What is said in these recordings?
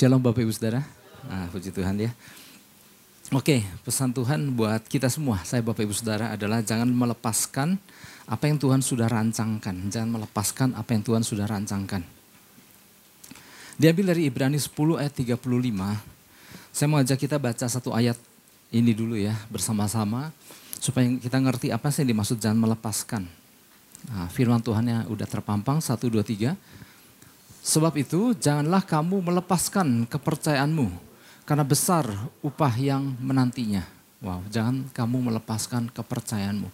Shalom Bapak Ibu Saudara. Nah, puji Tuhan ya. Oke, pesan Tuhan buat kita semua, saya Bapak Ibu Saudara adalah jangan melepaskan apa yang Tuhan sudah rancangkan. Jangan melepaskan apa yang Tuhan sudah rancangkan. Diambil dari Ibrani 10 ayat 35. Saya mau ajak kita baca satu ayat ini dulu ya bersama-sama. Supaya kita ngerti apa sih yang dimaksud jangan melepaskan. Nah, firman Tuhan yang udah terpampang, 1, 2, 3. Sebab itu janganlah kamu melepaskan kepercayaanmu karena besar upah yang menantinya. Wow, jangan kamu melepaskan kepercayaanmu.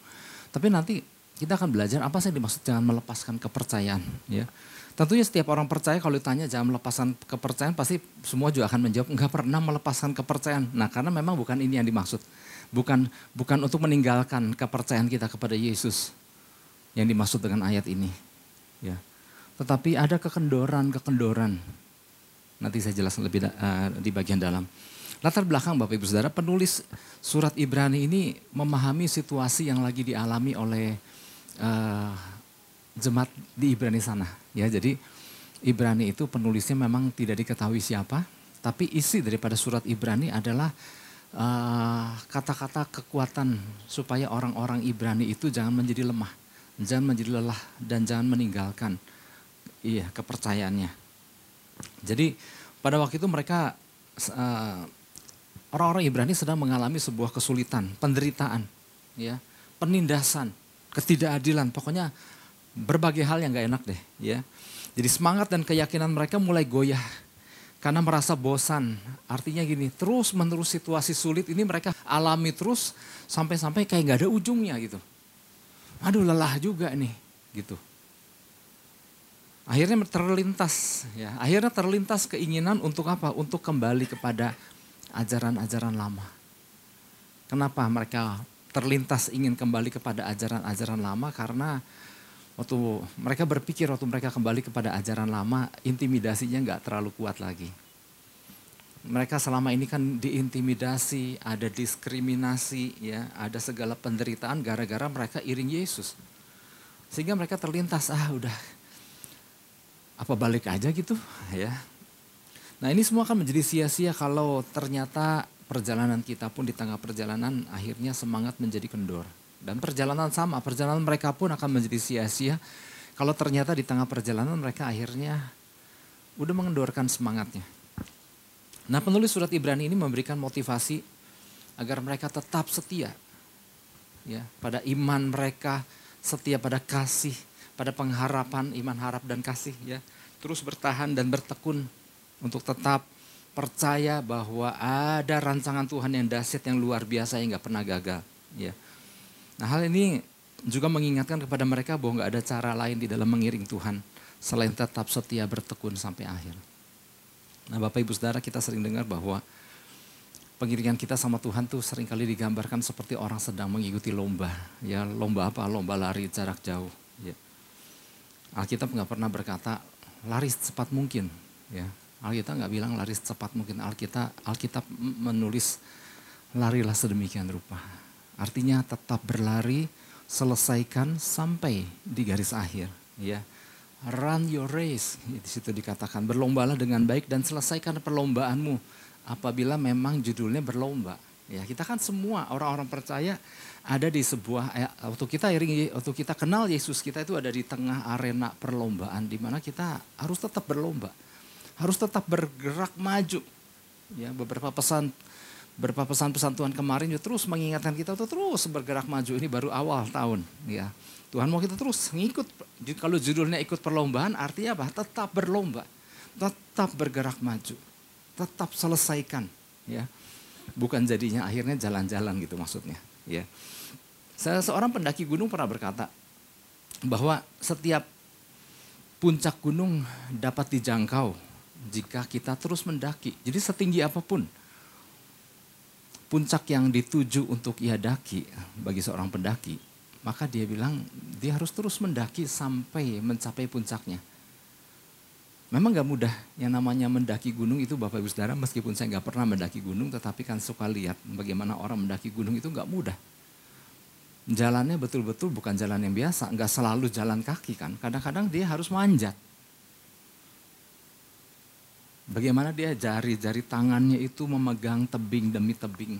Tapi nanti kita akan belajar apa sih dimaksud jangan melepaskan kepercayaan. Ya, tentunya setiap orang percaya kalau ditanya jangan melepaskan kepercayaan pasti semua juga akan menjawab enggak pernah melepaskan kepercayaan. Nah, karena memang bukan ini yang dimaksud. Bukan bukan untuk meninggalkan kepercayaan kita kepada Yesus yang dimaksud dengan ayat ini. Ya. Tetapi ada kekendoran-kekendoran. Nanti saya jelaskan lebih uh, di bagian dalam. Latar belakang Bapak Ibu Saudara, penulis surat Ibrani ini memahami situasi yang lagi dialami oleh uh, jemaat di Ibrani sana. Ya, jadi Ibrani itu penulisnya memang tidak diketahui siapa, tapi isi daripada surat Ibrani adalah eh, kata-kata kekuatan supaya orang-orang Ibrani itu jangan menjadi lemah, jangan menjadi lelah, dan jangan meninggalkan Iya, kepercayaannya. Jadi pada waktu itu mereka uh, orang-orang Ibrani sedang mengalami sebuah kesulitan, penderitaan, ya, penindasan, ketidakadilan, pokoknya berbagai hal yang gak enak deh, ya. Jadi semangat dan keyakinan mereka mulai goyah karena merasa bosan. Artinya gini, terus menerus situasi sulit ini mereka alami terus sampai-sampai kayak gak ada ujungnya gitu. Aduh lelah juga nih, gitu. Akhirnya terlintas, ya, akhirnya terlintas keinginan untuk apa? Untuk kembali kepada ajaran-ajaran lama. Kenapa mereka terlintas ingin kembali kepada ajaran-ajaran lama? Karena waktu mereka berpikir waktu mereka kembali kepada ajaran lama, intimidasinya nggak terlalu kuat lagi. Mereka selama ini kan diintimidasi, ada diskriminasi, ya, ada segala penderitaan gara-gara mereka iring Yesus. Sehingga mereka terlintas, ah udah apa balik aja gitu ya. Nah ini semua akan menjadi sia-sia kalau ternyata perjalanan kita pun di tengah perjalanan akhirnya semangat menjadi kendor. Dan perjalanan sama, perjalanan mereka pun akan menjadi sia-sia kalau ternyata di tengah perjalanan mereka akhirnya udah mengendorkan semangatnya. Nah penulis surat Ibrani ini memberikan motivasi agar mereka tetap setia ya pada iman mereka, setia pada kasih, pada pengharapan, iman harap dan kasih ya. Terus bertahan dan bertekun untuk tetap percaya bahwa ada rancangan Tuhan yang dahsyat yang luar biasa yang gak pernah gagal. Ya. Nah hal ini juga mengingatkan kepada mereka bahwa gak ada cara lain di dalam mengiring Tuhan selain tetap setia bertekun sampai akhir. Nah Bapak Ibu Saudara kita sering dengar bahwa pengiringan kita sama Tuhan tuh sering kali digambarkan seperti orang sedang mengikuti lomba. Ya lomba apa? Lomba lari jarak jauh. Alkitab nggak pernah berkata lari secepat mungkin. Ya, Alkitab nggak bilang lari secepat mungkin. Alkitab Alkitab menulis larilah sedemikian rupa. Artinya tetap berlari, selesaikan sampai di garis akhir. Ya, run your race. Di situ dikatakan berlombalah dengan baik dan selesaikan perlombaanmu. Apabila memang judulnya berlomba. Ya, kita kan semua orang-orang percaya ada di sebuah eh, waktu kita iring waktu kita kenal Yesus kita itu ada di tengah arena perlombaan di mana kita harus tetap berlomba. Harus tetap bergerak maju. Ya, beberapa pesan beberapa pesan-pesan Tuhan kemarin juga terus mengingatkan kita untuk terus bergerak maju ini baru awal tahun ya. Tuhan mau kita terus ngikut kalau judulnya ikut perlombaan artinya apa? Tetap berlomba. Tetap bergerak maju. Tetap selesaikan ya. Bukan jadinya akhirnya jalan-jalan gitu maksudnya ya. Seorang pendaki gunung pernah berkata bahwa setiap puncak gunung dapat dijangkau jika kita terus mendaki. Jadi setinggi apa pun puncak yang dituju untuk ia daki bagi seorang pendaki, maka dia bilang dia harus terus mendaki sampai mencapai puncaknya. Memang gak mudah yang namanya mendaki gunung itu Bapak Ibu Saudara meskipun saya gak pernah mendaki gunung tetapi kan suka lihat bagaimana orang mendaki gunung itu gak mudah jalannya betul-betul bukan jalan yang biasa, nggak selalu jalan kaki kan. Kadang-kadang dia harus manjat. Bagaimana dia jari-jari tangannya itu memegang tebing demi tebing.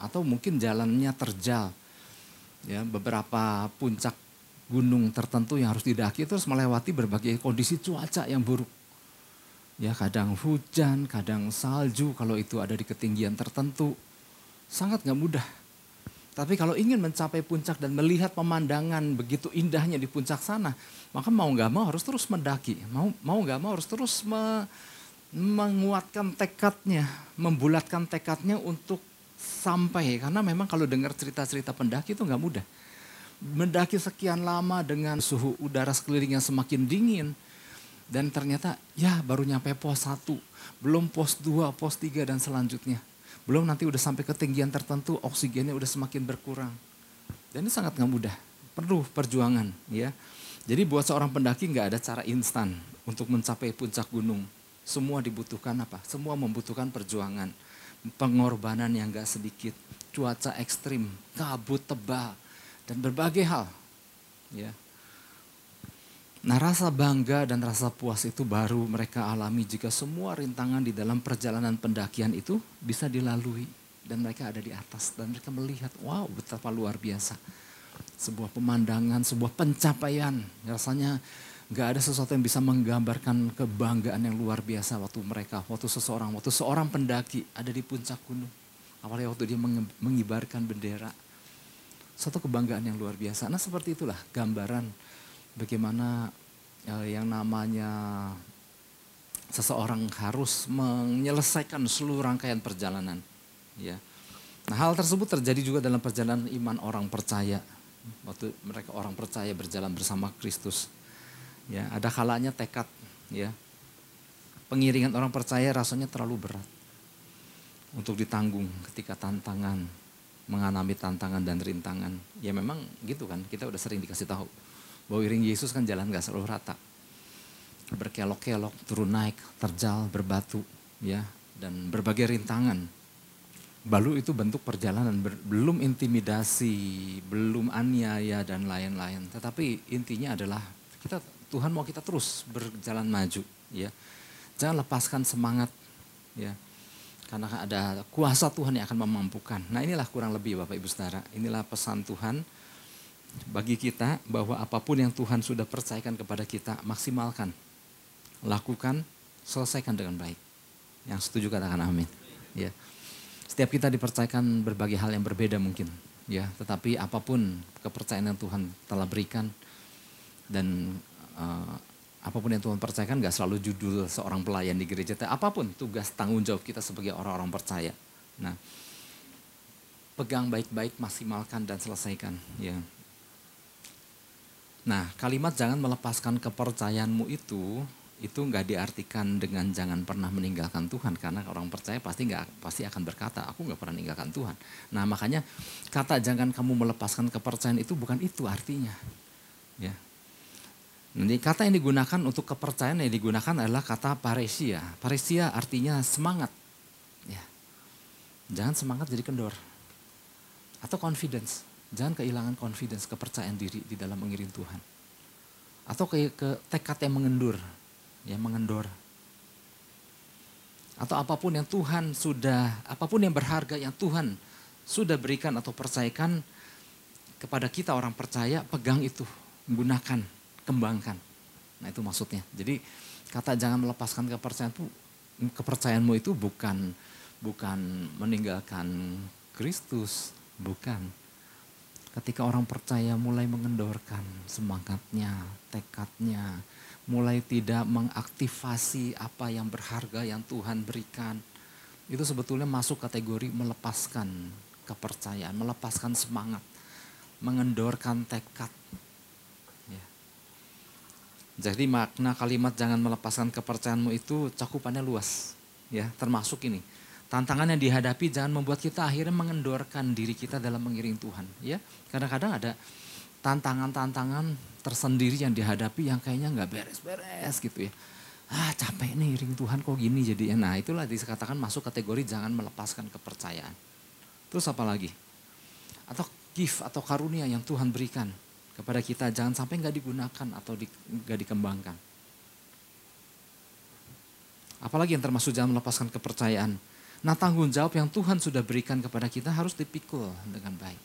Atau mungkin jalannya terjal. Ya, beberapa puncak gunung tertentu yang harus didaki terus melewati berbagai kondisi cuaca yang buruk. Ya, kadang hujan, kadang salju kalau itu ada di ketinggian tertentu. Sangat gak mudah. Tapi kalau ingin mencapai puncak dan melihat pemandangan begitu indahnya di puncak sana, maka mau gak mau harus terus mendaki. Mau mau gak mau harus terus me, menguatkan tekadnya, membulatkan tekadnya untuk sampai. Karena memang kalau dengar cerita-cerita pendaki itu nggak mudah. Mendaki sekian lama dengan suhu udara sekelilingnya semakin dingin. Dan ternyata ya baru nyampe pos 1, belum pos 2, pos 3 dan selanjutnya. Belum nanti udah sampai ketinggian tertentu oksigennya udah semakin berkurang. Dan ini sangat nggak mudah, perlu perjuangan ya. Jadi buat seorang pendaki nggak ada cara instan untuk mencapai puncak gunung semua dibutuhkan apa? Semua membutuhkan perjuangan, pengorbanan yang gak sedikit, cuaca ekstrim, kabut tebal, dan berbagai hal. Ya. Nah rasa bangga dan rasa puas itu baru mereka alami jika semua rintangan di dalam perjalanan pendakian itu bisa dilalui. Dan mereka ada di atas dan mereka melihat, wow betapa luar biasa. Sebuah pemandangan, sebuah pencapaian. Rasanya Gak ada sesuatu yang bisa menggambarkan kebanggaan yang luar biasa waktu mereka, waktu seseorang, waktu seorang pendaki ada di puncak gunung. Apalagi waktu dia mengibarkan bendera. Suatu kebanggaan yang luar biasa. Nah seperti itulah gambaran bagaimana ya, yang namanya seseorang harus menyelesaikan seluruh rangkaian perjalanan. Ya. Nah hal tersebut terjadi juga dalam perjalanan iman orang percaya. Waktu mereka orang percaya berjalan bersama Kristus Ya, ada kalanya tekad ya. Pengiringan orang percaya rasanya terlalu berat untuk ditanggung ketika tantangan mengalami tantangan dan rintangan. Ya memang gitu kan, kita udah sering dikasih tahu bahwa iring Yesus kan jalan gak selalu rata. Berkelok-kelok, turun naik, terjal, berbatu, ya, dan berbagai rintangan. Balu itu bentuk perjalanan, belum intimidasi, belum aniaya dan lain-lain. Tetapi intinya adalah kita Tuhan mau kita terus berjalan maju ya. Jangan lepaskan semangat ya. Karena ada kuasa Tuhan yang akan memampukan. Nah inilah kurang lebih Bapak Ibu Saudara. Inilah pesan Tuhan bagi kita bahwa apa pun yang Tuhan sudah percayakan kepada kita maksimalkan. Lakukan, selesaikan dengan baik. Yang setuju katakan amin. Ya. Setiap kita dipercayakan berbagai hal yang berbeda mungkin. Ya, tetapi apa pun kepercayaan yang Tuhan telah berikan dan uh, apa pun yang Tuhan percayakan gak selalu judul seorang pelayan di gereja. Tapi apa pun tugas tanggung jawab kita sebagai orang-orang percaya. Nah, pegang baik-baik, maksimalkan dan selesaikan. Ya. Nah, kalimat jangan melepaskan kepercayaanmu itu itu nggak diartikan dengan jangan pernah meninggalkan Tuhan karena orang percaya pasti nggak pasti akan berkata aku nggak pernah meninggalkan Tuhan. Nah makanya kata jangan kamu melepaskan kepercayaan itu bukan itu artinya, ya Nanti kata yang digunakan untuk kepercayaan yang digunakan adalah kata paresia. Paresia artinya semangat. Ya. Jangan semangat jadi kendor. Atau confidence. Jangan kehilangan confidence, kepercayaan diri di dalam mengiring Tuhan. Atau ke, ke tekad yang mengendur, yang mengendor. Atau apa pun yang Tuhan sudah, apa pun yang berharga yang Tuhan sudah berikan atau percayakan kepada kita orang percaya, pegang itu, gunakan kembangkan. Nah itu maksudnya. Jadi kata jangan melepaskan kepercayaan itu, kepercayaanmu itu bukan bukan meninggalkan Kristus, bukan. Ketika orang percaya mulai mengendorkan semangatnya, tekadnya, mulai tidak mengaktifasi apa yang berharga yang Tuhan berikan, itu sebetulnya masuk kategori melepaskan kepercayaan, melepaskan semangat, mengendorkan tekad, jadi makna kalimat jangan melepaskan kepercayaanmu itu cakupannya luas. ya Termasuk ini. Tantangan yang dihadapi jangan membuat kita akhirnya mengendorkan diri kita dalam mengiring Tuhan. ya Kadang-kadang ada tantangan-tantangan tersendiri yang dihadapi yang kayaknya nggak beres-beres gitu ya. Ah capek nih iring Tuhan kok gini jadi. Nah itulah dikatakan masuk kategori jangan melepaskan kepercayaan. Terus apa lagi? Atau gift atau karunia yang Tuhan berikan kepada kita jangan sampai nggak digunakan atau di, nggak dikembangkan. Apalagi yang termasuk jangan melepaskan kepercayaan. Nah tanggung jawab yang Tuhan sudah berikan kepada kita harus dipikul dengan baik.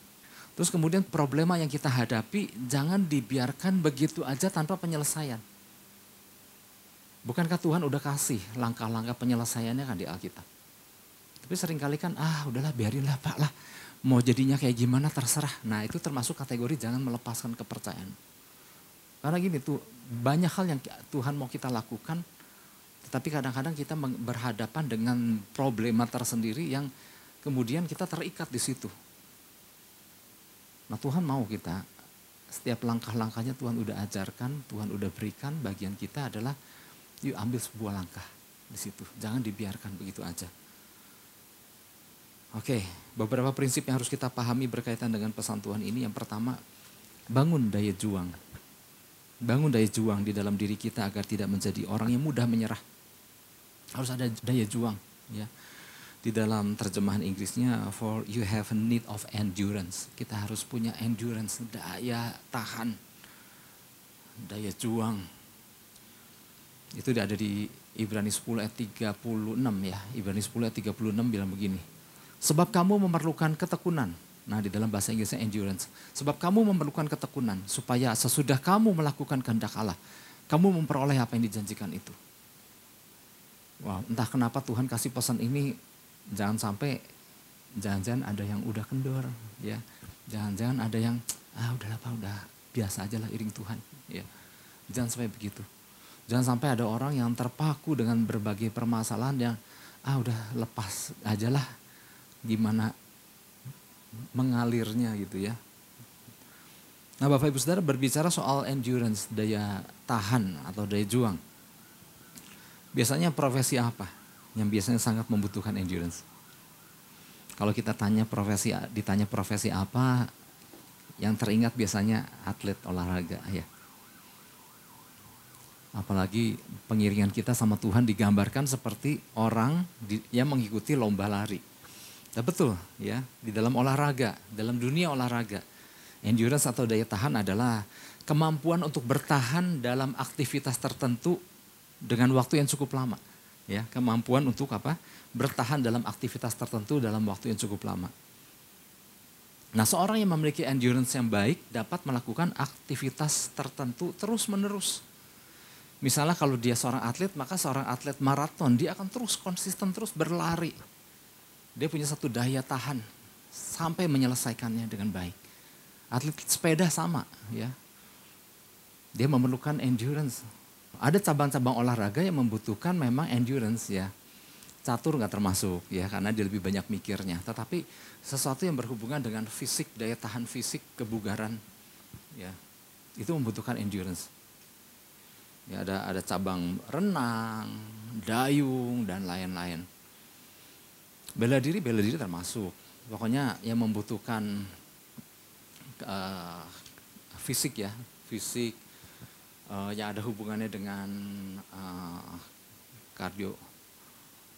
Terus kemudian problema yang kita hadapi jangan dibiarkan begitu aja tanpa penyelesaian. Bukankah Tuhan udah kasih langkah-langkah penyelesaiannya kan di Alkitab? Tapi sering kali kan ah udahlah biarinlah Pak lah. Mau jadinya kayak gimana terserah. Nah itu termasuk kategori jangan melepaskan kepercayaan. Karena gini tuh banyak hal yang Tuhan mau kita lakukan tetapi kadang-kadang kita berhadapan dengan problema tersendiri yang kemudian kita terikat di situ. Nah Tuhan mau kita, setiap langkah-langkahnya Tuhan udah ajarkan, Tuhan udah berikan, bagian kita adalah yuk ambil sebuah langkah di situ. Jangan dibiarkan begitu aja. Oke, beberapa prinsip yang harus kita pahami berkaitan dengan pesan Tuhan ini. Yang pertama, bangun daya juang. Bangun daya juang di dalam diri kita agar tidak menjadi orang yang mudah menyerah. Harus ada daya juang ya. Di dalam terjemahan Inggrisnya for you have a need of endurance. Kita harus punya endurance daya tahan daya juang. Itu ada di Ibrani 10 ayat 36 ya. Ibrani 10 ayat 36 bilang begini sebab kamu memerlukan ketekunan Nah di dalam bahasa Inggrisnya endurance. Sebab kamu memerlukan ketekunan supaya sesudah kamu melakukan kehendak Allah. Kamu memperoleh apa yang dijanjikan itu. Wah, entah kenapa Tuhan kasih pesan ini jangan sampai jangan-jangan ada yang udah kendor ya. Jangan-jangan ada yang ah udahlah Pak udah biasa aja lah iring Tuhan ya. Jangan sampai begitu. Jangan sampai ada orang yang terpaku dengan berbagai permasalahan yang ah udah lepas aja lah gimana mengalirnya gitu ya. Nah Bapak Ibu Saudara berbicara soal endurance, daya tahan atau daya juang. Biasanya profesi apa yang biasanya sangat membutuhkan endurance? Kalau kita tanya profesi, ditanya profesi apa, yang teringat biasanya atlet olahraga ya. Apalagi pengiringan kita sama Tuhan digambarkan seperti orang yang mengikuti lomba lari. Ya betul ya, di dalam olahraga, dalam dunia olahraga. Endurance atau daya tahan adalah kemampuan untuk bertahan dalam aktivitas tertentu dengan waktu yang cukup lama. Ya, kemampuan untuk apa? Bertahan dalam aktivitas tertentu dalam waktu yang cukup lama. Nah, seorang yang memiliki endurance yang baik dapat melakukan aktivitas tertentu terus-menerus. Misalnya kalau dia seorang atlet, maka seorang atlet maraton dia akan terus konsisten terus berlari. Dia punya satu daya tahan sampai menyelesaikannya dengan baik. Atlet sepeda sama, ya. Dia memerlukan endurance, ada cabang-cabang olahraga yang membutuhkan memang endurance ya. Catur nggak termasuk ya karena dia lebih banyak mikirnya. Tetapi sesuatu yang berhubungan dengan fisik, daya tahan fisik, kebugaran ya. Itu membutuhkan endurance. Ya ada ada cabang renang, dayung dan lain-lain. Bela diri, bela diri termasuk. Pokoknya yang membutuhkan uh, fisik ya, fisik, uh, yang ada hubungannya dengan uh, kardio,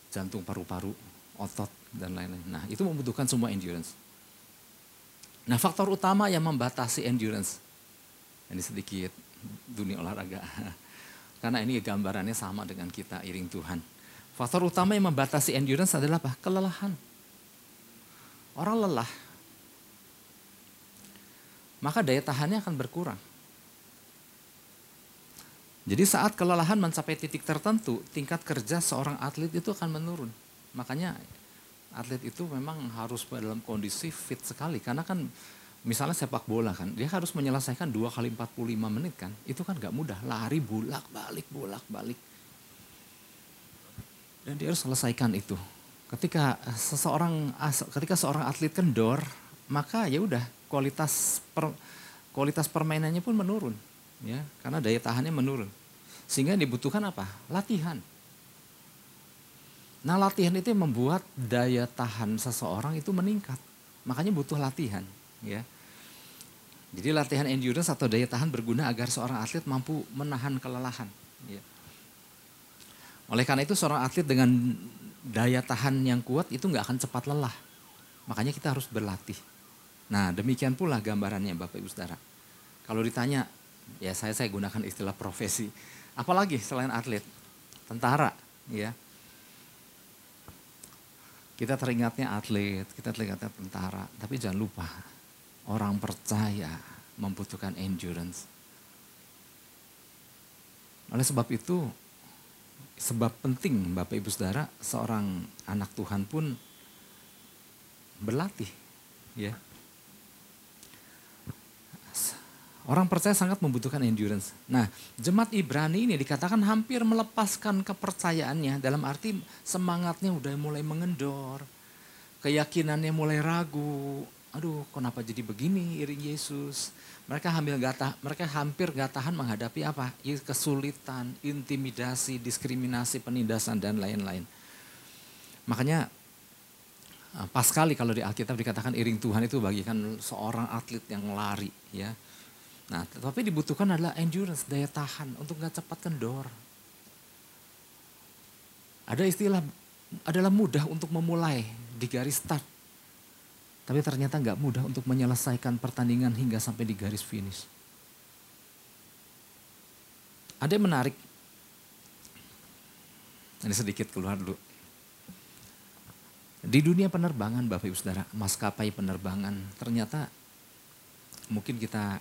jantung, paru-paru, otot, dan lain-lain. Nah, itu membutuhkan semua endurance. Nah, faktor utama yang membatasi endurance, ini sedikit dunia olahraga, karena ini gambarannya sama dengan kita iring Tuhan. Faktor utama yang membatasi endurance adalah apa? Kelelahan. Orang lelah, maka daya tahannya akan berkurang. Jadi saat kelelahan mencapai titik tertentu, tingkat kerja seorang atlet itu akan menurun. Makanya atlet itu memang harus dalam kondisi fit sekali. Karena kan misalnya sepak bola kan, dia harus menyelesaikan 2 kali 45 menit kan. Itu kan gak mudah, lari bolak balik, bolak balik. Dan dia harus selesaikan itu. Ketika seseorang ketika seorang atlet kendor, maka ya udah kualitas per, kualitas permainannya pun menurun ya. Karena daya tahannya menurun. Sehingga dibutuhkan apa? Latihan. Nah latihan itu membuat daya tahan seseorang itu meningkat. Makanya butuh latihan ya. Jadi latihan endurance atau daya tahan berguna agar seorang atlet mampu menahan kelelahan ya. Oleh karena itu seorang atlet dengan daya tahan yang kuat itu nggak akan cepat lelah makanya kita harus berlatih nah demikian pula gambarannya bapak ibu saudara kalau ditanya ya saya saya gunakan istilah profesi. Apalagi selain atlet, tentara, ya. Kita teringatnya atlet, kita teringatnya tentara, tapi jangan lupa orang percaya membutuhkan endurance. Oleh sebab itu, sebab penting Bapak Ibu Saudara, seorang anak Tuhan pun berlatih, ya. Orang percaya sangat membutuhkan endurance. Nah, jemaat Ibrani ini dikatakan hampir melepaskan kepercayaannya dalam arti semangatnya udah mulai mengendor. Keyakinannya mulai ragu. Aduh, kenapa jadi begini iring Yesus? Mereka hampir gak mereka hampir gak tahan menghadapi apa? Kesulitan, intimidasi, diskriminasi, penindasan dan lain-lain. Makanya ah, pas sekali kalau di Alkitab dikatakan iring Tuhan itu bagikan seorang atlet yang lari ya Nah, tetapi dibutuhkan adalah endurance, daya tahan untuk nggak cepat kendor. Ada istilah adalah mudah untuk memulai di garis start. Tapi ternyata nggak mudah untuk menyelesaikan pertandingan hingga sampai di garis finish. Ada yang menarik. Ini sedikit keluar dulu. Di dunia penerbangan Bapak Ibu Saudara, maskapai penerbangan ternyata mungkin kita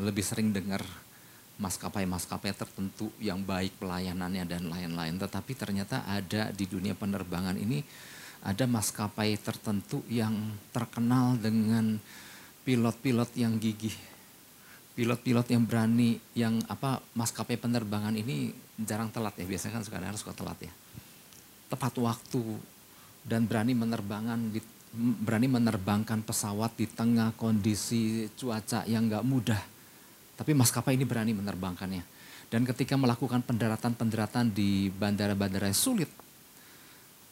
lebih sering dengar maskapai-maskapai tertentu yang baik pelayanannya dan lain-lain. Tetapi ternyata ada di dunia penerbangan ini ada maskapai tertentu yang terkenal dengan pilot-pilot yang gigih. Pilot-pilot yang berani, yang apa maskapai penerbangan ini jarang telat ya, biasanya kan sekarang harus suka telat ya. Tepat waktu dan berani menerbangan di, berani menerbangkan pesawat di tengah kondisi cuaca yang gak mudah tapi maskapai ini berani menerbangkannya. Dan ketika melakukan pendaratan-pendaratan di bandara-bandara yang sulit,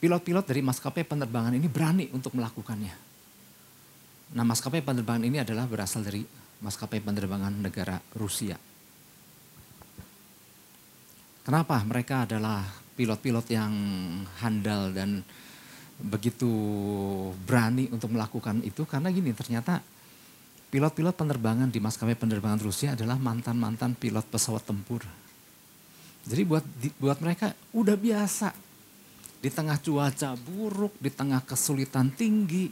pilot-pilot dari maskapai penerbangan ini berani untuk melakukannya. Nah maskapai penerbangan ini adalah berasal dari maskapai penerbangan negara Rusia. Kenapa? Mereka adalah pilot-pilot yang handal dan begitu berani untuk melakukan itu karena gini ternyata Pilot-pilot penerbangan di maskapai penerbangan Rusia adalah mantan-mantan pilot pesawat tempur. Jadi buat buat mereka udah biasa di tengah cuaca buruk, di tengah kesulitan tinggi,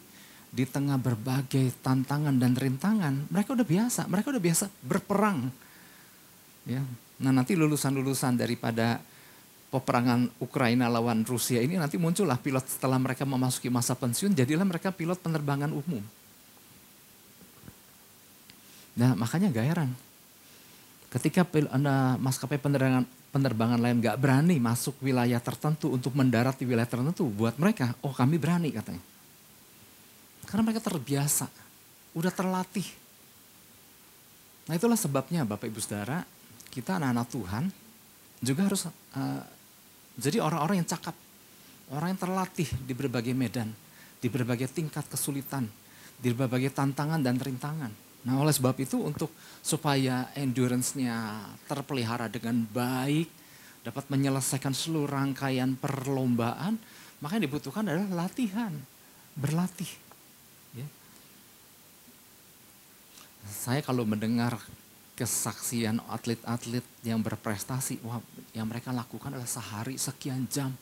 di tengah berbagai tantangan dan rintangan, mereka udah biasa, mereka udah biasa berperang. Ya. Nah, nanti lulusan-lulusan daripada peperangan Ukraina lawan Rusia ini nanti muncullah pilot setelah mereka memasuki masa pensiun, jadilah mereka pilot penerbangan umum. Nah makanya gak heran. Ketika maskapai penerbangan, penerbangan lain gak berani masuk wilayah tertentu untuk mendarat di wilayah tertentu. Buat mereka, oh kami berani katanya. Karena mereka terbiasa, udah terlatih. Nah itulah sebabnya Bapak Ibu Saudara, kita anak-anak Tuhan juga harus uh, jadi orang-orang yang cakap. Orang yang terlatih di berbagai medan, di berbagai tingkat kesulitan, di berbagai tantangan dan rintangan. Nah oleh sebab itu untuk supaya endurance-nya terpelihara dengan baik, dapat menyelesaikan seluruh rangkaian perlombaan, maka yang dibutuhkan adalah latihan, berlatih. Ya. Saya kalau mendengar kesaksian atlet-atlet yang berprestasi, wah yang mereka lakukan adalah sehari sekian jam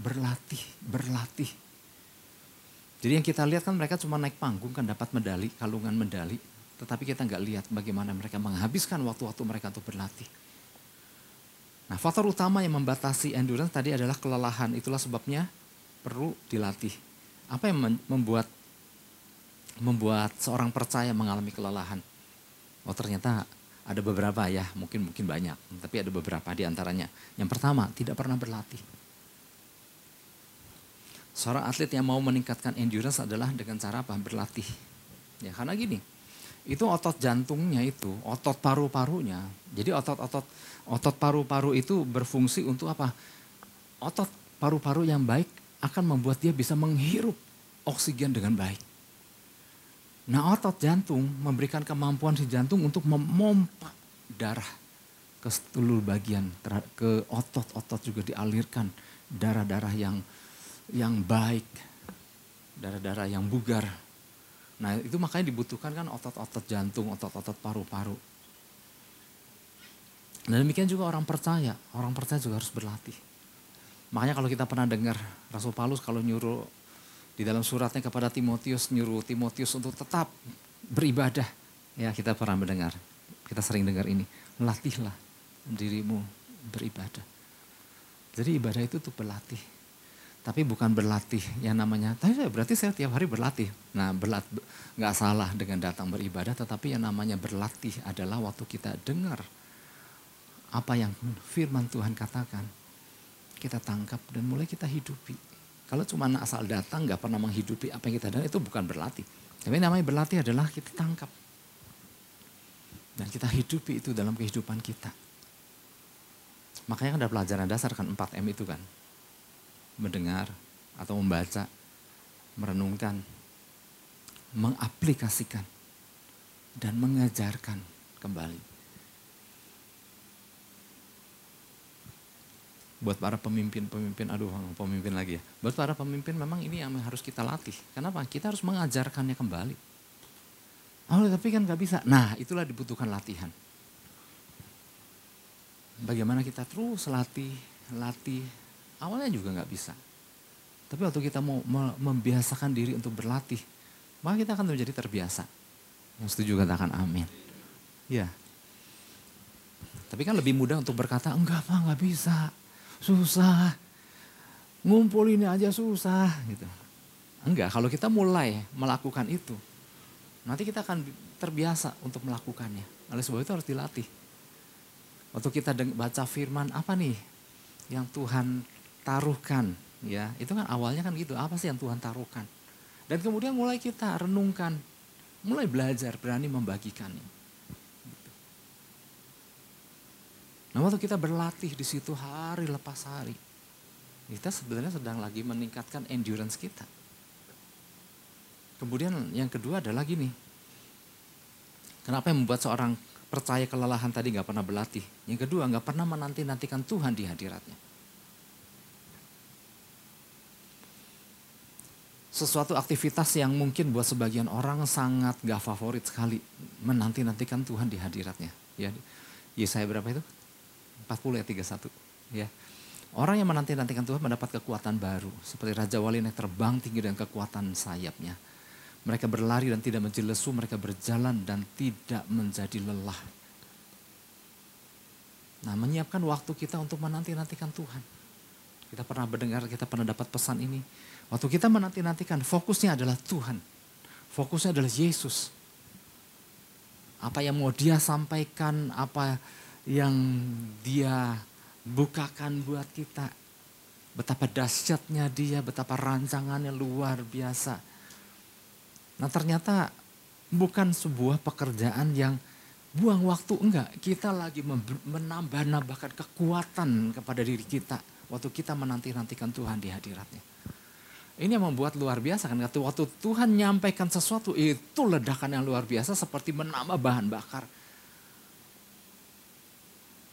berlatih, berlatih jadi yang kita lihat kan mereka cuma naik panggung kan dapat medali, kalungan medali. Tetapi kita nggak lihat bagaimana mereka menghabiskan waktu-waktu mereka untuk berlatih. Nah faktor utama yang membatasi endurance tadi adalah kelelahan. Itulah sebabnya perlu dilatih. Apa yang membuat membuat seorang percaya mengalami kelelahan? Oh ternyata ada beberapa ya, mungkin mungkin banyak, tapi ada beberapa di antaranya. Yang pertama, tidak pernah berlatih. Seorang atlet yang mau meningkatkan endurance adalah dengan cara apa? Berlatih. Ya, karena gini, itu otot jantungnya itu, otot paru-parunya. Jadi otot-otot otot paru-paru itu berfungsi untuk apa? Otot paru-paru yang baik akan membuat dia bisa menghirup oksigen dengan baik. Nah otot jantung memberikan kemampuan si jantung untuk memompa darah ke seluruh bagian, ke otot-otot juga dialirkan darah-darah yang yang baik, darah-darah yang bugar. Nah itu makanya dibutuhkan kan otot-otot jantung, otot-otot paru-paru. Dan demikian juga orang percaya, orang percaya juga harus berlatih. Makanya kalau kita pernah dengar Rasul Paulus kalau nyuruh di dalam suratnya kepada Timotius nyuruh Timotius untuk tetap beribadah. Ya kita pernah mendengar, kita sering dengar ini. Latihlah dirimu beribadah. Jadi ibadah itu untuk berlatih. Tapi bukan berlatih yang namanya, tapi berarti saya tiap hari berlatih. Nah berlat, nggak salah dengan datang beribadah, tetapi yang namanya berlatih adalah waktu kita dengar apa yang firman Tuhan katakan. Kita tangkap dan mulai kita hidupi. Kalau cuma asal datang nggak pernah menghidupi apa yang kita dengar itu bukan berlatih. Tapi namanya berlatih adalah kita tangkap. Dan kita hidupi itu dalam kehidupan kita. Makanya kan ada pelajaran dasar kan 4M itu kan. Mendengar atau membaca, merenungkan, mengaplikasikan, dan mengajarkan kembali. buat para pemimpin-pemimpin, aduh pemimpin lagi ya. Buat para pemimpin memang ini yang harus kita latih. Kenapa? Kita harus mengajarkannya kembali. Oh tapi kan gak bisa. Nah itulah dibutuhkan latihan. Bagaimana kita terus latih, latih. Awalnya juga gak bisa. Tapi waktu kita mau membiasakan diri untuk berlatih, maka kita akan menjadi terbiasa. Yang setuju katakan amin. Ya. Tapi kan lebih mudah untuk berkata, enggak apa, enggak bisa susah. Ngumpul ini aja susah gitu. Enggak, kalau kita mulai melakukan itu, nanti kita akan terbiasa untuk melakukannya. Oleh sebab itu harus dilatih. Waktu kita baca firman apa nih yang Tuhan taruhkan ya itu kan awalnya kan gitu apa sih yang Tuhan taruhkan dan kemudian mulai kita renungkan mulai belajar berani membagikannya Nah waktu kita berlatih di situ hari lepas hari, kita sebenarnya sedang lagi meningkatkan endurance kita. Kemudian yang kedua adalah gini, kenapa yang membuat seorang percaya kelelahan tadi nggak pernah berlatih? Yang kedua nggak pernah menanti-nantikan Tuhan di hadiratnya. Sesuatu aktivitas yang mungkin buat sebagian orang sangat gak favorit sekali menanti-nantikan Tuhan di hadiratnya. Ya, Yesaya berapa itu? 40 ayat 31. Ya. Orang yang menanti-nantikan Tuhan mendapat kekuatan baru. Seperti Raja Wali yang terbang tinggi dengan kekuatan sayapnya. Mereka berlari dan tidak menjadi lesu, mereka berjalan dan tidak menjadi lelah. Nah menyiapkan waktu kita untuk menanti-nantikan Tuhan. Kita pernah mendengar, kita pernah dapat pesan ini. Waktu kita menanti-nantikan, fokusnya adalah Tuhan. Fokusnya adalah Yesus. Apa yang mau dia sampaikan, apa yang dia bukakan buat kita. Betapa dahsyatnya dia, betapa rancangannya luar biasa. Nah ternyata bukan sebuah pekerjaan yang buang waktu, enggak. Kita lagi menambah-nambahkan kekuatan kepada diri kita. Waktu kita menanti-nantikan Tuhan di hadiratnya. Ini yang membuat luar biasa kan. Waktu Tuhan nyampaikan sesuatu itu ledakan yang luar biasa seperti menambah bahan bakar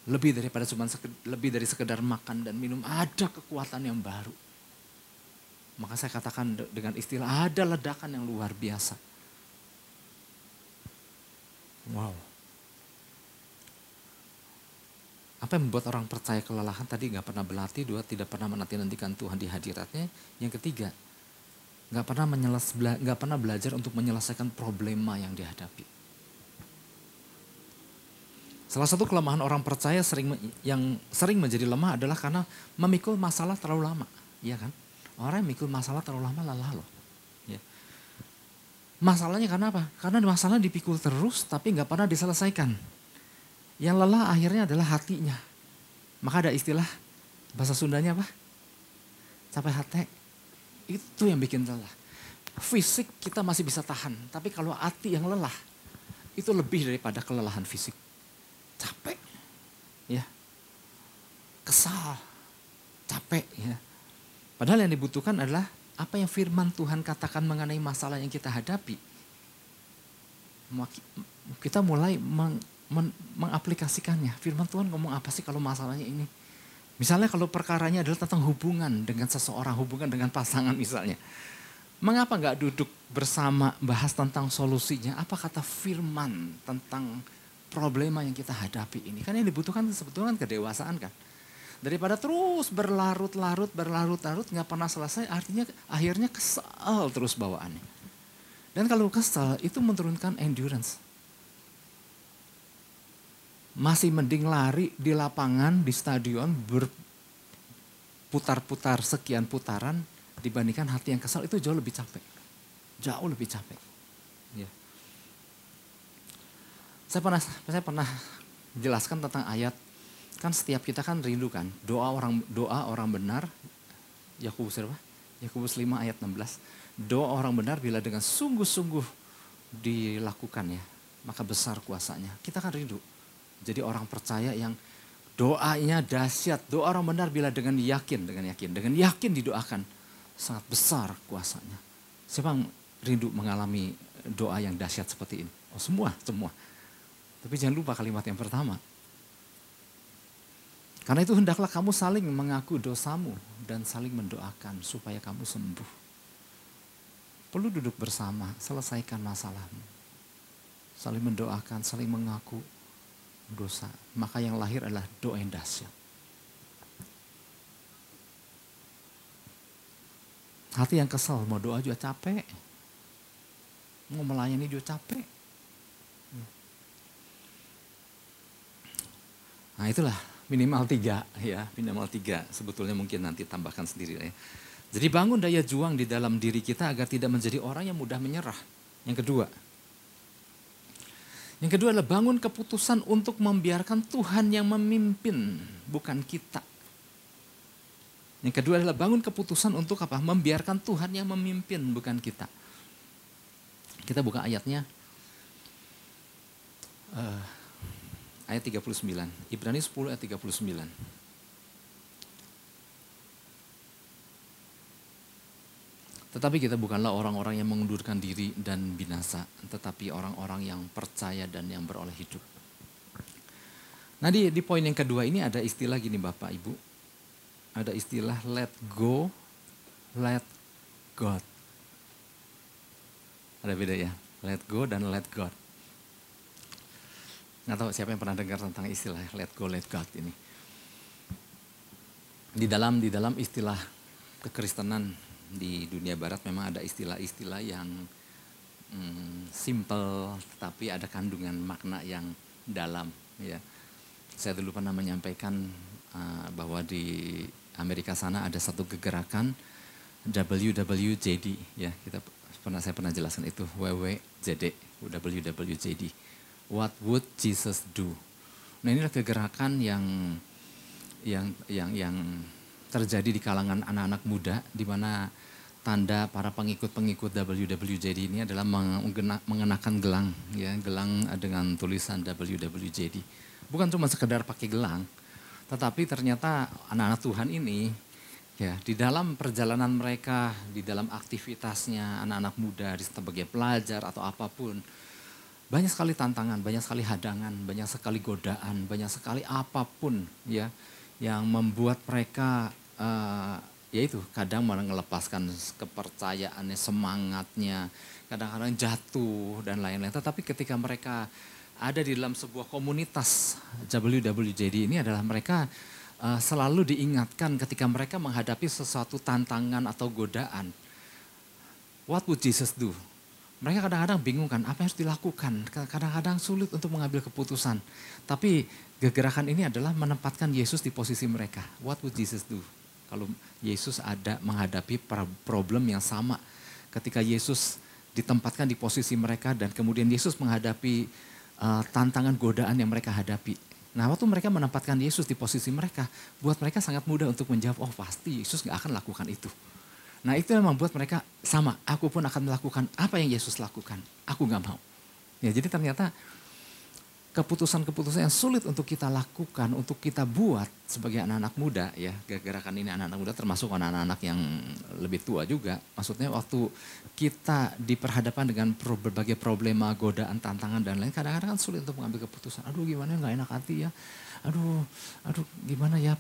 lebih daripada cuma lebih dari sekedar makan dan minum, ada kekuatan yang baru. Maka saya katakan dengan istilah ada ledakan yang luar biasa. Wow. Apa yang membuat orang percaya kelelahan tadi nggak pernah berlatih, dua tidak pernah menanti-nantikan Tuhan di hadiratnya. Yang ketiga, nggak pernah menyeles, nggak pernah belajar untuk menyelesaikan problema yang dihadapi. Salah satu kelemahan orang percaya sering yang sering menjadi lemah adalah karena memikul masalah terlalu lama, ya kan? Orang yang memikul masalah terlalu lama lelah loh. Ya. Masalahnya karena apa? Karena masalah dipikul terus tapi nggak pernah diselesaikan. Yang lelah akhirnya adalah hatinya. Maka ada istilah bahasa Sundanya apa? Sampai hati. Itu yang bikin lelah. Fisik kita masih bisa tahan, tapi kalau hati yang lelah itu lebih daripada kelelahan fisik capek ya kesal capek ya padahal yang dibutuhkan adalah apa yang firman Tuhan katakan mengenai masalah yang kita hadapi kita mulai men, mengaplikasikannya firman Tuhan ngomong apa sih kalau masalahnya ini misalnya kalau perkaranya adalah tentang hubungan dengan seseorang hubungan dengan pasangan misalnya mengapa nggak duduk bersama bahas tentang solusinya apa kata firman tentang problema yang kita hadapi ini. Kan yang dibutuhkan sebetulnya kan kedewasaan kan. Daripada terus berlarut-larut, berlarut-larut, nggak pernah selesai, artinya akhirnya kesal terus bawaannya. Dan kalau kesal, itu menurunkan endurance. Masih mending lari di lapangan, di stadion, berputar-putar sekian putaran, dibandingkan hati yang kesal itu jauh lebih capek. Jauh lebih capek. Ya. Saya pernah saya pernah jelaskan tentang ayat kan setiap kita kan rindu kan doa orang doa orang benar Yakobus berapa? Yakobus 5 ayat 16. Doa orang benar bila dengan sungguh-sungguh dilakukan ya, maka besar kuasanya. Kita kan rindu. Jadi orang percaya yang doanya dahsyat. Doa orang benar bila dengan yakin, dengan yakin, dengan yakin didoakan sangat besar kuasanya. Siapa yang rindu mengalami doa yang dahsyat seperti ini? Oh semua, semua. Tapi jangan lupa kalimat yang pertama. Karena itu hendaklah kamu saling mengaku dosamu dan saling mendoakan supaya kamu sembuh. Perlu duduk bersama, selesaikan masalahmu. Saling mendoakan, saling mengaku dosa. Maka yang lahir adalah doa yang dahsyat. Hati yang kesal, mau doa juga capek. Mau melayani juga capek. Nah itulah minimal tiga ya, minimal tiga. Sebetulnya mungkin nanti tambahkan sendiri ya. Jadi bangun daya juang di dalam diri kita agar tidak menjadi orang yang mudah menyerah. Yang kedua, yang kedua adalah bangun keputusan untuk membiarkan Tuhan yang memimpin, bukan kita. Yang kedua adalah bangun keputusan untuk apa? Membiarkan Tuhan yang memimpin, bukan kita. Kita buka ayatnya. Uh, ayat 39. Ibrani 10 ayat 39. Tetapi kita bukanlah orang-orang yang mengundurkan diri dan binasa, tetapi orang-orang yang percaya dan yang beroleh hidup. Nah di, di poin yang kedua ini ada istilah gini Bapak Ibu ada istilah let go, let God. Ada beda ya, let go dan let God. Nggak tahu siapa yang pernah dengar tentang istilah let go, let God ini. Di dalam di dalam istilah kekristenan di dunia barat memang ada istilah-istilah yang hmm, simple tetapi ada kandungan makna yang dalam ya. Saya dulu pernah menyampaikan uh, bahwa di Amerika sana ada satu kegerakan WWJD ya kita pernah saya pernah jelaskan itu WWJD WWJD What would Jesus do? Nah inilah kegerakan yang yang yang yang terjadi di kalangan anak-anak muda di mana tanda para pengikut-pengikut WWJD ini adalah mengenakan gelang ya gelang dengan tulisan WWJD bukan cuma sekedar pakai gelang tetapi ternyata anak-anak Tuhan ini ya di dalam perjalanan mereka, di dalam aktivitasnya anak-anak muda sebagai pelajar atau apa pun banyak sekali tantangan, banyak sekali hadangan, banyak sekali godaan, banyak sekali apa pun ya yang membuat mereka uh, ya itu kadang malah melepaskan kepercayaannya, semangatnya, kadang-kadang jatuh dan lain-lain. Tetapi ketika mereka ada di dalam sebuah komunitas WWJD ini adalah mereka uh, selalu diingatkan ketika mereka menghadapi sesuatu tantangan atau godaan. What would Jesus do? Mereka kadang-kadang bingung kan apa yang harus dilakukan. Kadang-kadang sulit untuk mengambil keputusan. Tapi kegerakan ini adalah menempatkan Yesus di posisi mereka. What would Jesus do? Kalau Yesus ada menghadapi problem yang sama. Ketika Yesus ditempatkan di posisi mereka dan kemudian Yesus menghadapi uh, tantangan godaan yang mereka hadapi. Nah waktu mereka menempatkan Yesus di posisi mereka, buat mereka sangat mudah untuk menjawab, oh pasti Yesus gak akan lakukan itu. Nah itu memang buat mereka sama, aku pun akan melakukan apa yang Yesus lakukan, aku gak mau. Ya jadi ternyata keputusan-keputusan yang sulit untuk kita lakukan, untuk kita buat sebagai anak-anak muda ya. Gerakan ini anak-anak muda termasuk anak-anak yang lebih tua juga. Maksudnya waktu kita diperhadapkan dengan berbagai problema, godaan, tantangan dan lain kadang-kadang kan sulit untuk mengambil keputusan. Aduh gimana nggak enak hati ya aduh, aduh gimana ya,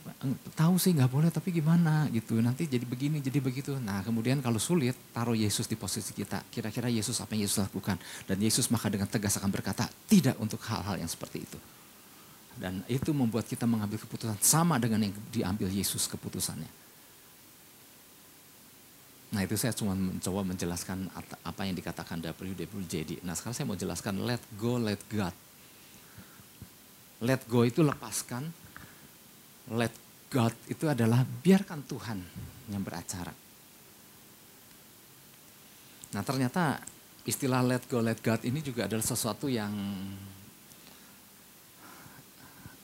tahu sih nggak boleh tapi gimana gitu, nanti jadi begini, jadi begitu. Nah kemudian kalau sulit, taruh Yesus di posisi kita. Kira-kira Yesus apa yang Yesus lakukan? Dan Yesus maka dengan tegas akan berkata, tidak untuk hal-hal yang seperti itu. Dan itu membuat kita mengambil keputusan sama dengan yang diambil Yesus keputusannya. Nah itu saya cuma mencoba menjelaskan apa yang dikatakan WWJD. Nah sekarang saya mau jelaskan let go, let God. Let go itu lepaskan, let God itu adalah biarkan Tuhan yang beracara. Nah ternyata istilah let go, let God ini juga adalah sesuatu yang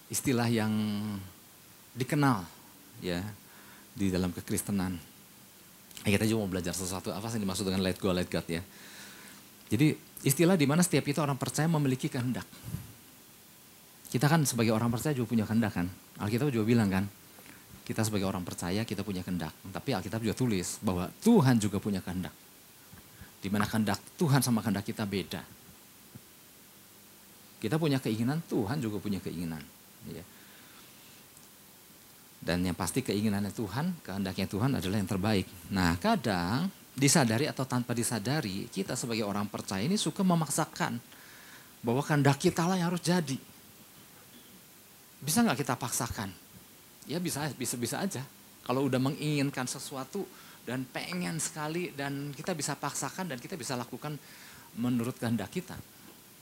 istilah yang dikenal ya di dalam kekristenan. Kita juga mau belajar sesuatu apa sih dimaksud dengan let go, let God ya. Jadi istilah di mana setiap itu orang percaya memiliki kehendak. Kita kan sebagai orang percaya juga punya kehendak kan. Alkitab juga bilang kan, kita sebagai orang percaya kita punya kehendak. Tapi Alkitab juga tulis bahwa Tuhan juga punya kehendak. Di mana kehendak Tuhan sama kehendak kita beda. Kita punya keinginan, Tuhan juga punya keinginan. Ya. Dan yang pasti keinginannya Tuhan, kehendaknya Tuhan adalah yang terbaik. Nah kadang disadari atau tanpa disadari, kita sebagai orang percaya ini suka memaksakan bahwa kehendak kita lah yang harus jadi. Bisa nggak kita paksakan? Ya bisa, bisa, bisa aja. Kalau udah menginginkan sesuatu dan pengen sekali dan kita bisa paksakan dan kita bisa lakukan menurut kehendak kita.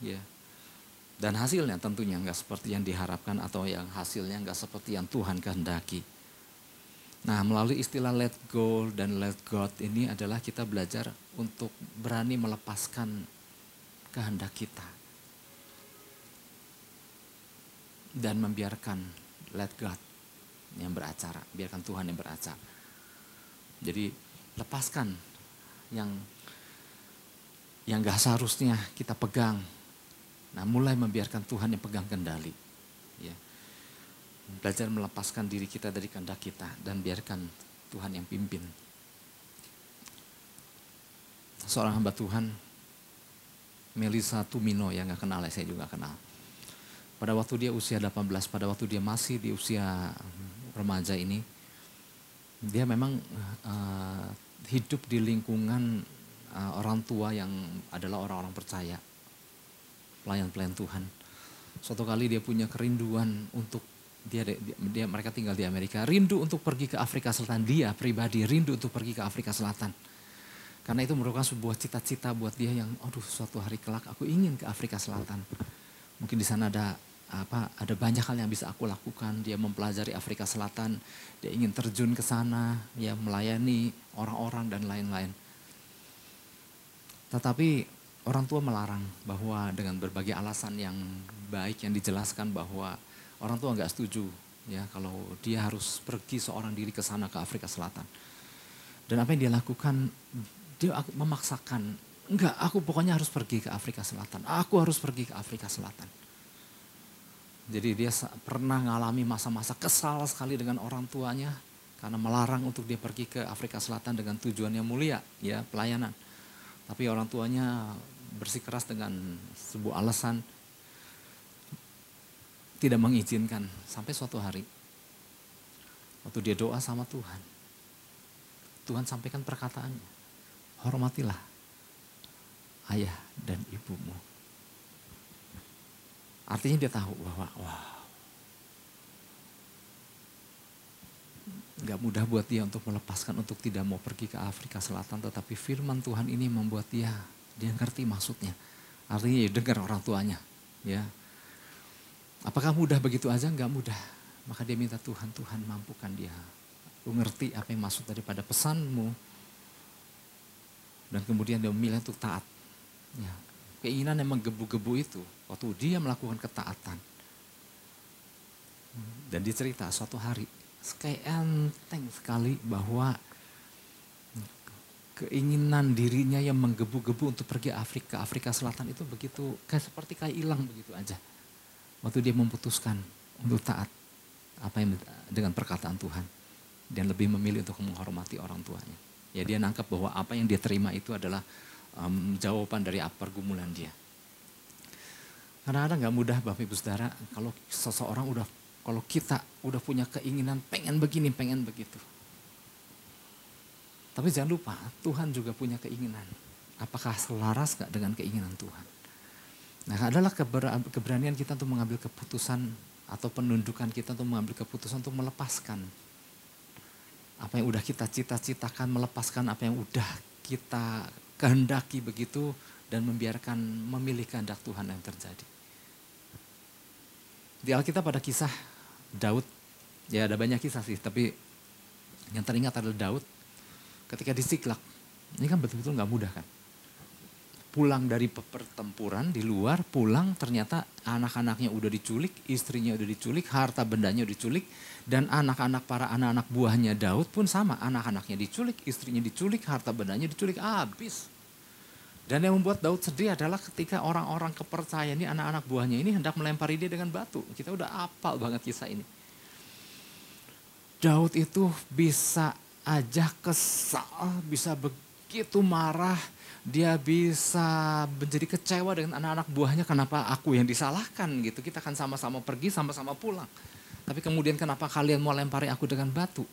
Ya. Dan hasilnya tentunya nggak seperti yang diharapkan atau yang hasilnya nggak seperti yang Tuhan kehendaki. Nah melalui istilah let go dan let God ini adalah kita belajar untuk berani melepaskan kehendak kita. Dan membiarkan let God yang beracara, biarkan Tuhan yang beracara. Jadi lepaskan yang yang gak seharusnya kita pegang, Nah mulai membiarkan Tuhan yang pegang kendali. Ya. Belajar melepaskan diri kita dari kehendak kita dan biarkan Tuhan yang pimpin. Seorang hamba Tuhan, Melisa Tumino yang gak kenal ya, saya juga kenal. Pada waktu dia usia 18, pada waktu dia masih di usia remaja ini, dia memang uh, hidup di lingkungan uh, orang tua yang adalah orang-orang percaya pelayan-pelayan Tuhan. Suatu kali dia punya kerinduan untuk dia, dia, dia mereka tinggal di Amerika, rindu untuk pergi ke Afrika Selatan. Dia pribadi rindu untuk pergi ke Afrika Selatan. Karena itu merupakan sebuah cita-cita buat dia yang, aduh suatu hari kelak aku ingin ke Afrika Selatan. Mungkin di sana ada apa ada banyak hal yang bisa aku lakukan. Dia mempelajari Afrika Selatan, dia ingin terjun ke sana, ya melayani orang-orang dan lain-lain. Tetapi orang tua melarang bahwa dengan berbagai alasan yang baik yang dijelaskan bahwa orang tua nggak setuju ya kalau dia harus pergi seorang diri ke sana ke Afrika Selatan. Dan apa yang dia lakukan dia memaksakan enggak aku pokoknya harus pergi ke Afrika Selatan. Aku harus pergi ke Afrika Selatan. Jadi dia pernah mengalami masa-masa kesal sekali dengan orang tuanya karena melarang untuk dia pergi ke Afrika Selatan dengan tujuan yang mulia, ya pelayanan. Tapi orang tuanya bersikeras dengan sebuah alasan tidak mengizinkan sampai suatu hari waktu dia doa sama Tuhan Tuhan sampaikan perkataannya hormatilah ayah dan ibumu artinya dia tahu bahwa wow Gak mudah buat dia untuk melepaskan untuk tidak mau pergi ke Afrika Selatan. Tetapi firman Tuhan ini membuat dia, dia ngerti maksudnya. Artinya ya dengar orang tuanya. ya Apakah mudah begitu aja? Gak mudah. Maka dia minta Tuhan, Tuhan mampukan dia. Lu ngerti apa yang maksud daripada pesanmu. Dan kemudian dia memilih untuk taat. Ya, keinginan yang menggebu-gebu itu, waktu dia melakukan ketaatan. Dan dicerita suatu hari kayak enteng sekali bahwa keinginan dirinya yang menggebu-gebu untuk pergi Afrika, Afrika Selatan itu begitu kayak seperti kayak hilang begitu aja. Waktu dia memutuskan untuk taat apa yang dengan perkataan Tuhan dan lebih memilih untuk menghormati orang tuanya. Ya dia nangkap bahwa apa yang dia terima itu adalah um, jawaban dari pergumulan dia. Kadang-kadang nggak mudah Bapak Ibu Saudara kalau seseorang udah kalau kita udah punya keinginan pengen begini, pengen begitu. Tapi jangan lupa, Tuhan juga punya keinginan. Apakah selaras gak dengan keinginan Tuhan? Nah adalah keberanian kita untuk mengambil keputusan atau penundukan kita untuk mengambil keputusan untuk melepaskan apa yang udah kita cita-citakan, melepaskan apa yang udah kita kehendaki begitu dan membiarkan memilih kehendak Tuhan yang terjadi. Di Alkitab pada kisah Daud, ya ada banyak kisah sih, tapi yang teringat adalah Daud ketika di Siklak. Ini kan betul-betul nggak mudah kan pulang dari pertempuran di luar, pulang ternyata anak-anaknya udah diculik, istrinya udah diculik, harta bendanya udah diculik, dan anak-anak para anak-anak buahnya Daud pun sama, anak-anaknya diculik, istrinya diculik, harta bendanya diculik, habis. Dan yang membuat Daud sedih adalah ketika orang-orang kepercayaan ini, anak-anak buahnya ini hendak melempari dia dengan batu. Kita udah apal banget kisah ini. Daud itu bisa aja kesal, bisa begitu marah, dia bisa menjadi kecewa dengan anak-anak buahnya kenapa aku yang disalahkan gitu. Kita akan sama-sama pergi, sama-sama pulang. Tapi kemudian kenapa kalian mau lempari aku dengan batu?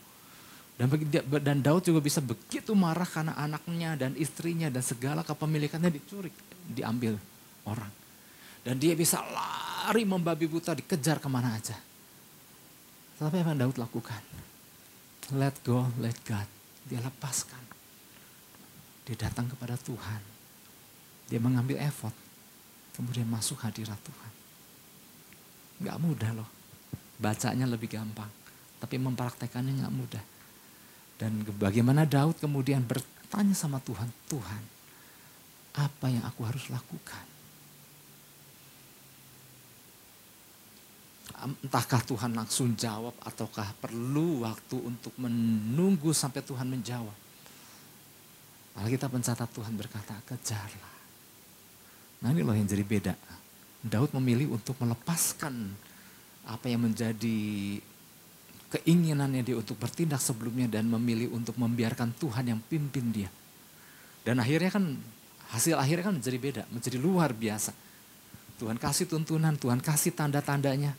Dan, dan Daud juga bisa begitu marah karena anaknya dan istrinya dan segala kepemilikannya dicuri, diambil orang. Dan dia bisa lari membabi buta, dikejar ke mana aja. Tapi apa yang Daud lakukan? Let go, let God. Dia lepaskan. Dia datang kepada Tuhan. Dia mengambil effort. Kemudian masuk hadirat Tuhan. Gak mudah loh. Bacanya lebih gampang. Tapi mempraktekannya gak mudah. Dan bagaimana Daud kemudian bertanya sama Tuhan. Tuhan, apa yang aku harus lakukan? Entahkah Tuhan langsung jawab ataukah perlu waktu untuk menunggu sampai Tuhan menjawab. Alkitab mencatat Tuhan berkata, kejarlah. Nah ini loh yang jadi beda. Daud memilih untuk melepaskan apa yang menjadi keinginannya dia untuk bertindak sebelumnya dan memilih untuk membiarkan Tuhan yang pimpin dia. Dan akhirnya kan hasil akhirnya kan menjadi beda, menjadi luar biasa. Tuhan kasih tuntunan, Tuhan kasih tanda-tandanya.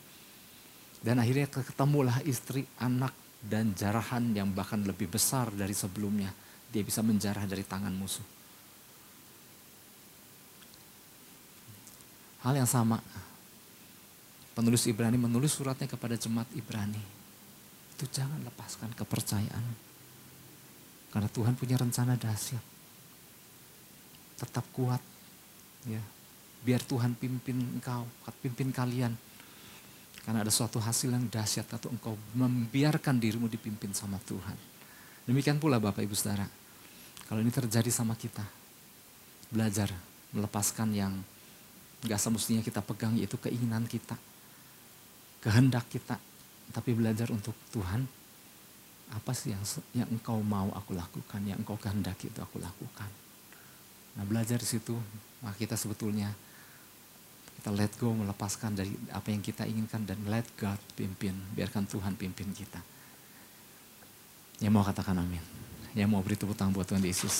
Dan akhirnya ketemulah istri, anak, dan jarahan yang bahkan lebih besar dari sebelumnya dia bisa menjarah dari tangan musuh. Hal yang sama, penulis Ibrani menulis suratnya kepada jemaat Ibrani. Itu jangan lepaskan kepercayaan. Karena Tuhan punya rencana dahsyat. Tetap kuat. ya Biar Tuhan pimpin engkau, pimpin kalian. Karena ada suatu hasil yang dahsyat atau engkau membiarkan dirimu dipimpin sama Tuhan. Demikian pula Bapak Ibu Saudara. Kalau ini terjadi sama kita, belajar melepaskan yang gak semestinya kita pegang yaitu keinginan kita, kehendak kita, tapi belajar untuk Tuhan, apa sih yang yang engkau mau aku lakukan, yang engkau kehendaki itu aku lakukan. Nah belajar di situ, maka kita sebetulnya kita let go melepaskan dari apa yang kita inginkan dan let God pimpin, biarkan Tuhan pimpin kita. Yang mau katakan amin. Yang mau beri tepuk tangan buat Tuhan Yesus.